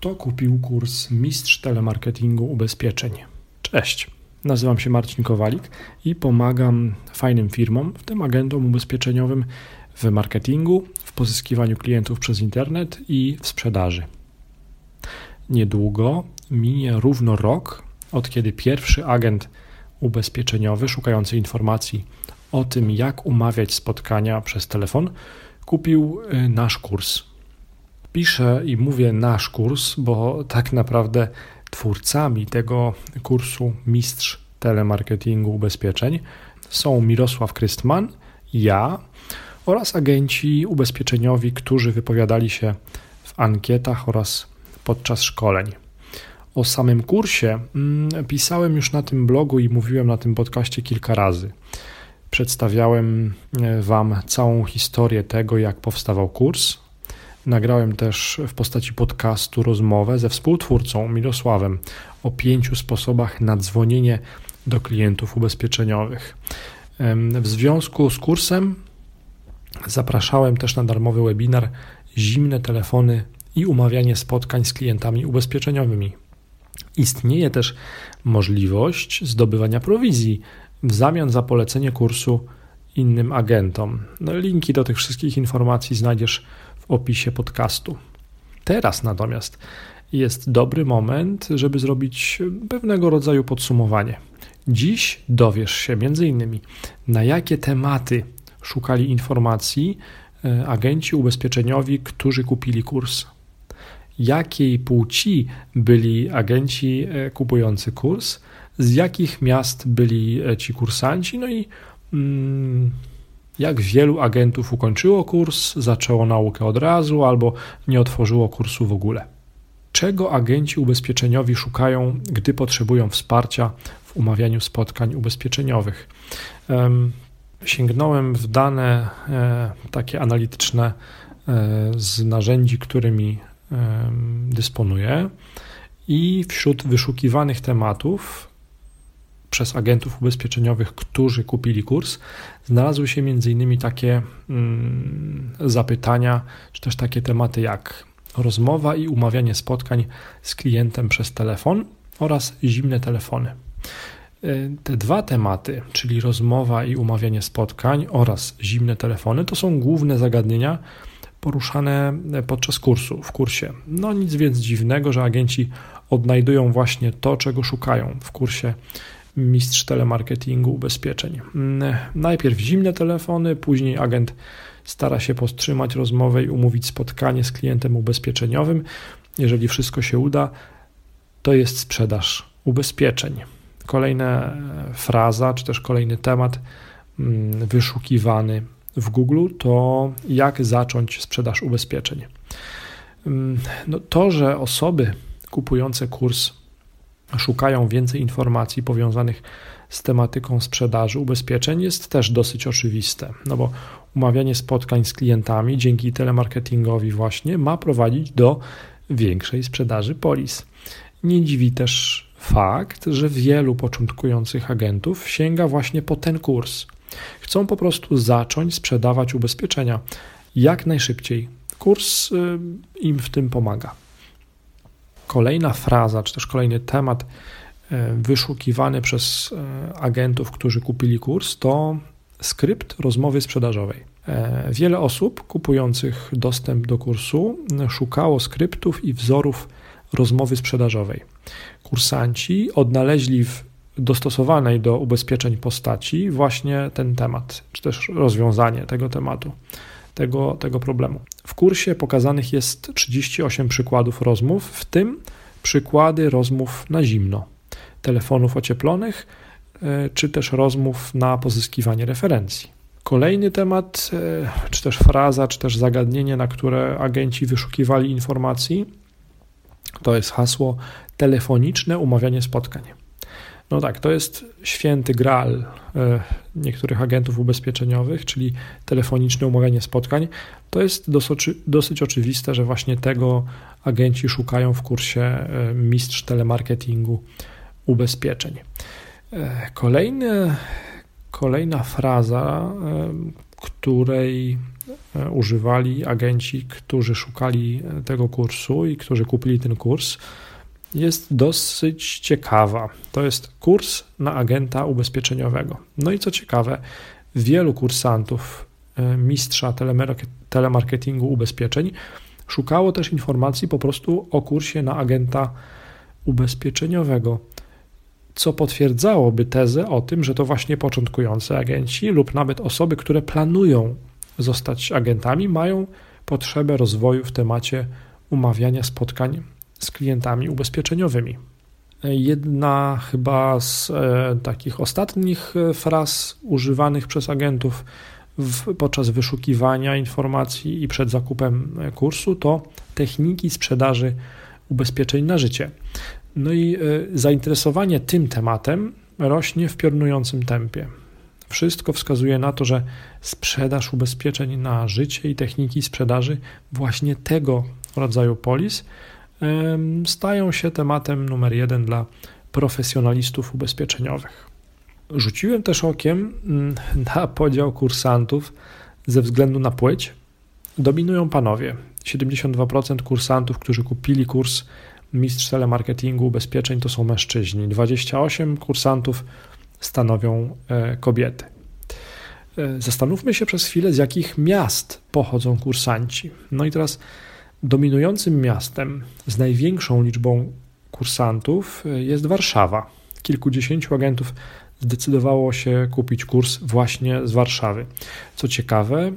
Kto kupił kurs Mistrz Telemarketingu Ubezpieczeń? Cześć, nazywam się Marcin Kowalik i pomagam fajnym firmom, w tym agentom ubezpieczeniowym, w marketingu, w pozyskiwaniu klientów przez internet i w sprzedaży. Niedługo minie równo rok, od kiedy pierwszy agent ubezpieczeniowy szukający informacji o tym, jak umawiać spotkania przez telefon, kupił y, nasz kurs piszę i mówię nasz kurs, bo tak naprawdę twórcami tego kursu Mistrz Telemarketingu Ubezpieczeń są Mirosław Krystman, ja oraz agenci ubezpieczeniowi, którzy wypowiadali się w ankietach oraz podczas szkoleń. O samym kursie mm, pisałem już na tym blogu i mówiłem na tym podcaście kilka razy. Przedstawiałem e, Wam całą historię tego, jak powstawał kurs, Nagrałem też w postaci podcastu rozmowę ze współtwórcą Mirosławem o pięciu sposobach na dzwonienie do klientów ubezpieczeniowych. W związku z kursem zapraszałem też na darmowy webinar Zimne telefony i umawianie spotkań z klientami ubezpieczeniowymi. Istnieje też możliwość zdobywania prowizji w zamian za polecenie kursu innym agentom. No, linki do tych wszystkich informacji znajdziesz opisie podcastu. Teraz natomiast jest dobry moment, żeby zrobić pewnego rodzaju podsumowanie. Dziś dowiesz się m.in. na jakie tematy szukali informacji e, agenci ubezpieczeniowi, którzy kupili kurs. Jakiej płci byli agenci e, kupujący kurs, z jakich miast byli e, ci kursanci, no i mm, jak wielu agentów ukończyło kurs, zaczęło naukę od razu albo nie otworzyło kursu w ogóle. Czego agenci ubezpieczeniowi szukają, gdy potrzebują wsparcia w umawianiu spotkań ubezpieczeniowych? Sięgnąłem w dane e, takie analityczne e, z narzędzi, którymi dysponuję, i wśród wyszukiwanych tematów przez agentów ubezpieczeniowych, którzy kupili kurs, znalazły się m.in. takie mm, zapytania, czy też takie tematy jak rozmowa i umawianie spotkań z klientem przez telefon oraz zimne telefony. E, te dwa tematy, czyli rozmowa i umawianie spotkań oraz zimne telefony, to są główne zagadnienia poruszane podczas kursu, w kursie. No nic więc dziwnego, że agenci odnajdują właśnie to, czego szukają w kursie mistrz telemarketingu ubezpieczeń. Mm, najpierw zimne telefony, później agent stara się powstrzymać rozmowę i umówić spotkanie z klientem ubezpieczeniowym. Jeżeli wszystko się uda, to jest sprzedaż ubezpieczeń. Kolejna e, fraza, czy też kolejny temat mm, wyszukiwany w Google to jak zacząć sprzedaż ubezpieczeń. Mm, no to, że osoby kupujące kurs szukają więcej informacji powiązanych z tematyką sprzedaży ubezpieczeń jest też dosyć oczywiste, no bo umawianie spotkań z klientami dzięki telemarketingowi właśnie ma prowadzić do większej sprzedaży polis. Nie dziwi też fakt, że wielu początkujących agentów sięga właśnie po ten kurs. Chcą po prostu zacząć sprzedawać ubezpieczenia jak najszybciej. Kurs y, im w tym pomaga. Kolejna fraza, czy też kolejny temat e, wyszukiwany przez e, agentów, którzy kupili kurs, to skrypt rozmowy sprzedażowej. E, wiele osób kupujących dostęp do kursu szukało skryptów i wzorów rozmowy sprzedażowej. Kursanci odnaleźli w dostosowanej do ubezpieczeń postaci właśnie ten temat, czy też rozwiązanie tego tematu tego, tego problemu. W kursie pokazanych jest 38 przykładów rozmów, w tym przykłady rozmów na zimno, telefonów ocieplonych, e, czy też rozmów na pozyskiwanie referencji. Kolejny temat, e, czy też fraza, czy też zagadnienie, na które agenci wyszukiwali informacji, to jest hasło telefoniczne umawianie spotkań. No tak, to jest święty graal e, niektórych agentów ubezpieczeniowych, czyli telefoniczne umawianie spotkań. To jest dosyć, oczywiste, że właśnie tego agenci szukają w kursie e, Mistrz Telemarketingu Ubezpieczeń. E, kolejny, kolejna fraza, której używali agenci, którzy szukali tego kursu i którzy kupili ten kurs, jest dosyć ciekawa. To jest kurs na agenta ubezpieczeniowego. No i co ciekawe, wielu kursantów e, mistrza telemarketingu ubezpieczeń szukało też informacji po prostu o kursie na agenta ubezpieczeniowego, co potwierdzałoby tezę o tym, że to właśnie początkujący agenci lub nawet osoby, które planują zostać agentami, mają potrzebę rozwoju w temacie umawiania spotkań z klientami ubezpieczeniowymi. Jedna chyba z e, takich ostatnich e, fraz używanych przez agentów w, podczas wyszukiwania informacji i przed zakupem e, kursu to techniki sprzedaży ubezpieczeń na życie. No i zainteresowanie tym tematem rośnie w piorunującym tempie. Wszystko wskazuje na to, że sprzedaż ubezpieczeń na życie i techniki sprzedaży właśnie tego rodzaju polis stają się tematem numer jeden dla profesjonalistów ubezpieczeniowych. Rzuciłem też okiem mm, na podział kursantów ze względu na płeć. Dominują panowie. 72% kursantów, którzy kupili kurs Mistrz Telemarketingu Ubezpieczeń, to są mężczyźni. 28 kursantów stanowią e, kobiety. E, zastanówmy się przez chwilę, z jakich miast pochodzą kursanci. No i teraz Dominującym miastem z największą liczbą kursantów jest Warszawa. Kilkudziesięciu agentów zdecydowało się kupić kurs właśnie z Warszawy. Co ciekawe,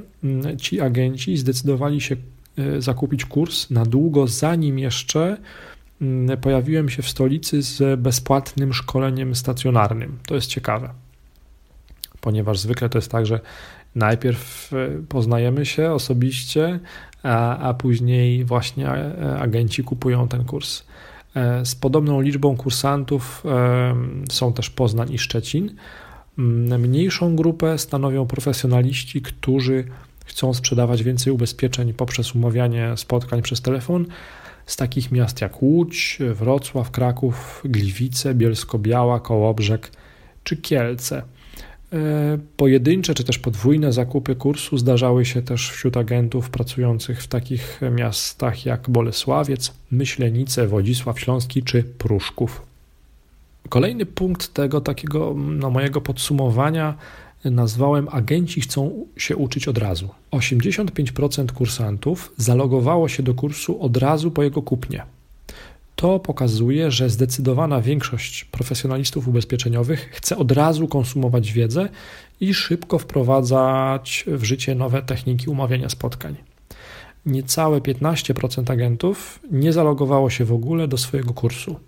ci agenci zdecydowali się e, zakupić kurs na długo, zanim jeszcze pojawiłem się w stolicy z bezpłatnym szkoleniem stacjonarnym. To jest ciekawe, ponieważ zwykle to jest tak, że najpierw e, poznajemy się osobiście, a, a później właśnie e, agenci kupują ten kurs. E, z podobną liczbą kursantów są też Poznań i Szczecin. Mm, mniejszą grupę stanowią profesjonaliści, którzy chcą sprzedawać więcej ubezpieczeń poprzez umawianie spotkań przez telefon z takich miast jak Łódź, Wrocław, Kraków, Gliwice, Bielsko-Biała, Kołobrzeg czy Kielce. E, pojedyncze czy też podwójne zakupy kursu zdarzały się też wśród agentów pracujących w takich miastach jak Bolesławiec, Myślenice, Wodzisław Śląski czy Pruszków. Kolejny punkt tego takiego no, mojego podsumowania nazwałem Agenci chcą się uczyć od razu. 85% kursantów zalogowało się do kursu od razu po jego kupnie. To pokazuje, że zdecydowana większość profesjonalistów ubezpieczeniowych chce od razu konsumować wiedzę i szybko wprowadzać w życie nowe techniki umawiania spotkań. Niecałe 15% agentów nie zalogowało się w ogóle do swojego kursu.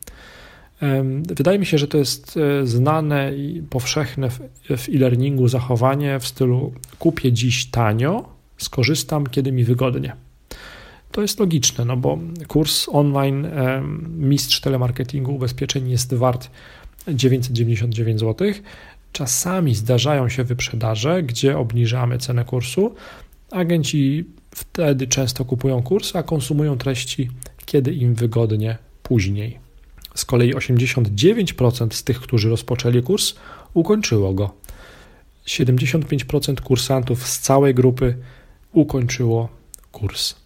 Wydaje mi się, że to jest e, znane i powszechne w e-learningu zachowanie w stylu kupię dziś tanio, skorzystam kiedy mi wygodnie. To jest logiczne, no bo kurs online mistrz telemarketingu ubezpieczeń jest wart 999 zł. Czasami zdarzają się wyprzedaże, gdzie obniżamy cenę kursu. Agenci wtedy często kupują kurs, a konsumują treści, kiedy im wygodnie później. Z kolei 89% z tych, którzy rozpoczęli kurs, ukończyło go. 75% kursantów z całej grupy ukończyło kurs.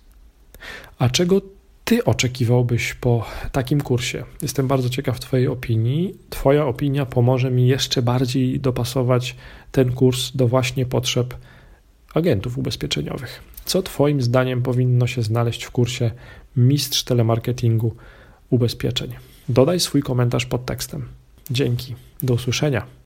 A czego ty oczekiwałbyś po takim kursie? Jestem bardzo ciekaw Twojej opinii. Twoja opinia pomoże mi jeszcze bardziej dopasować ten kurs do właśnie potrzeb agentów ubezpieczeniowych. Co Twoim zdaniem powinno się znaleźć w kursie Mistrz Telemarketingu Ubezpieczeń? Dodaj swój komentarz pod tekstem. Dzięki. Do usłyszenia.